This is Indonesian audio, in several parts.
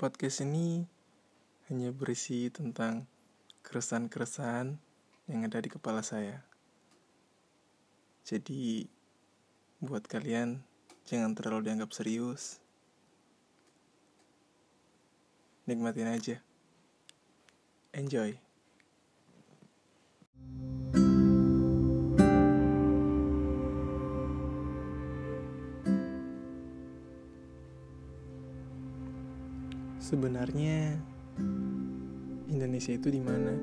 Podcast ini hanya berisi tentang keresahan-keresahan yang ada di kepala saya. Jadi, buat kalian jangan terlalu dianggap serius. Nikmatin aja. Enjoy. Sebenarnya Indonesia itu di mana?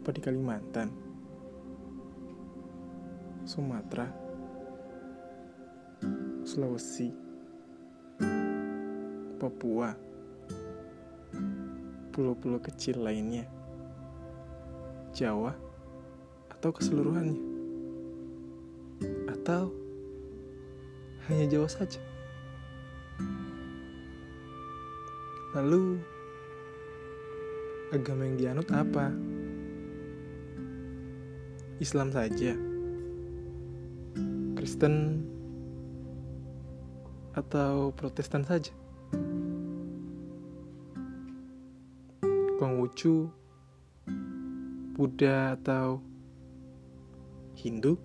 Apa di Kalimantan? Sumatera? Sulawesi? Papua? Pulau-pulau kecil lainnya? Jawa? Atau keseluruhannya? Atau hanya Jawa saja? Lalu, agama yang dianut apa? Islam saja, Kristen, atau Protestan saja? Konghucu, Buddha, atau Hindu?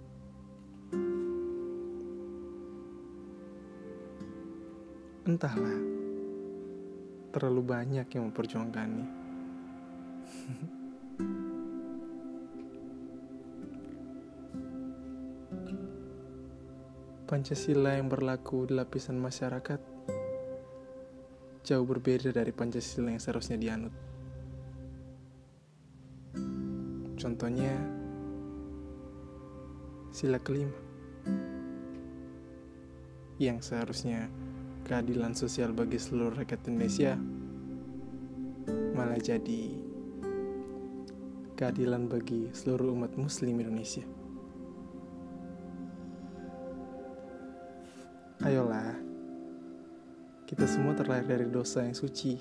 Entahlah terlalu banyak yang memperjuangkannya. Pancasila yang berlaku di lapisan masyarakat jauh berbeda dari Pancasila yang seharusnya dianut. Contohnya, sila kelima yang seharusnya keadilan sosial bagi seluruh rakyat Indonesia malah jadi keadilan bagi seluruh umat muslim Indonesia. Ayolah, kita semua terlahir dari dosa yang suci.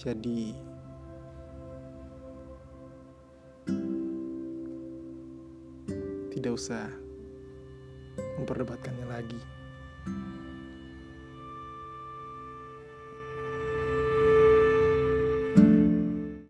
Jadi, tidak usah memperdebatkannya lagi.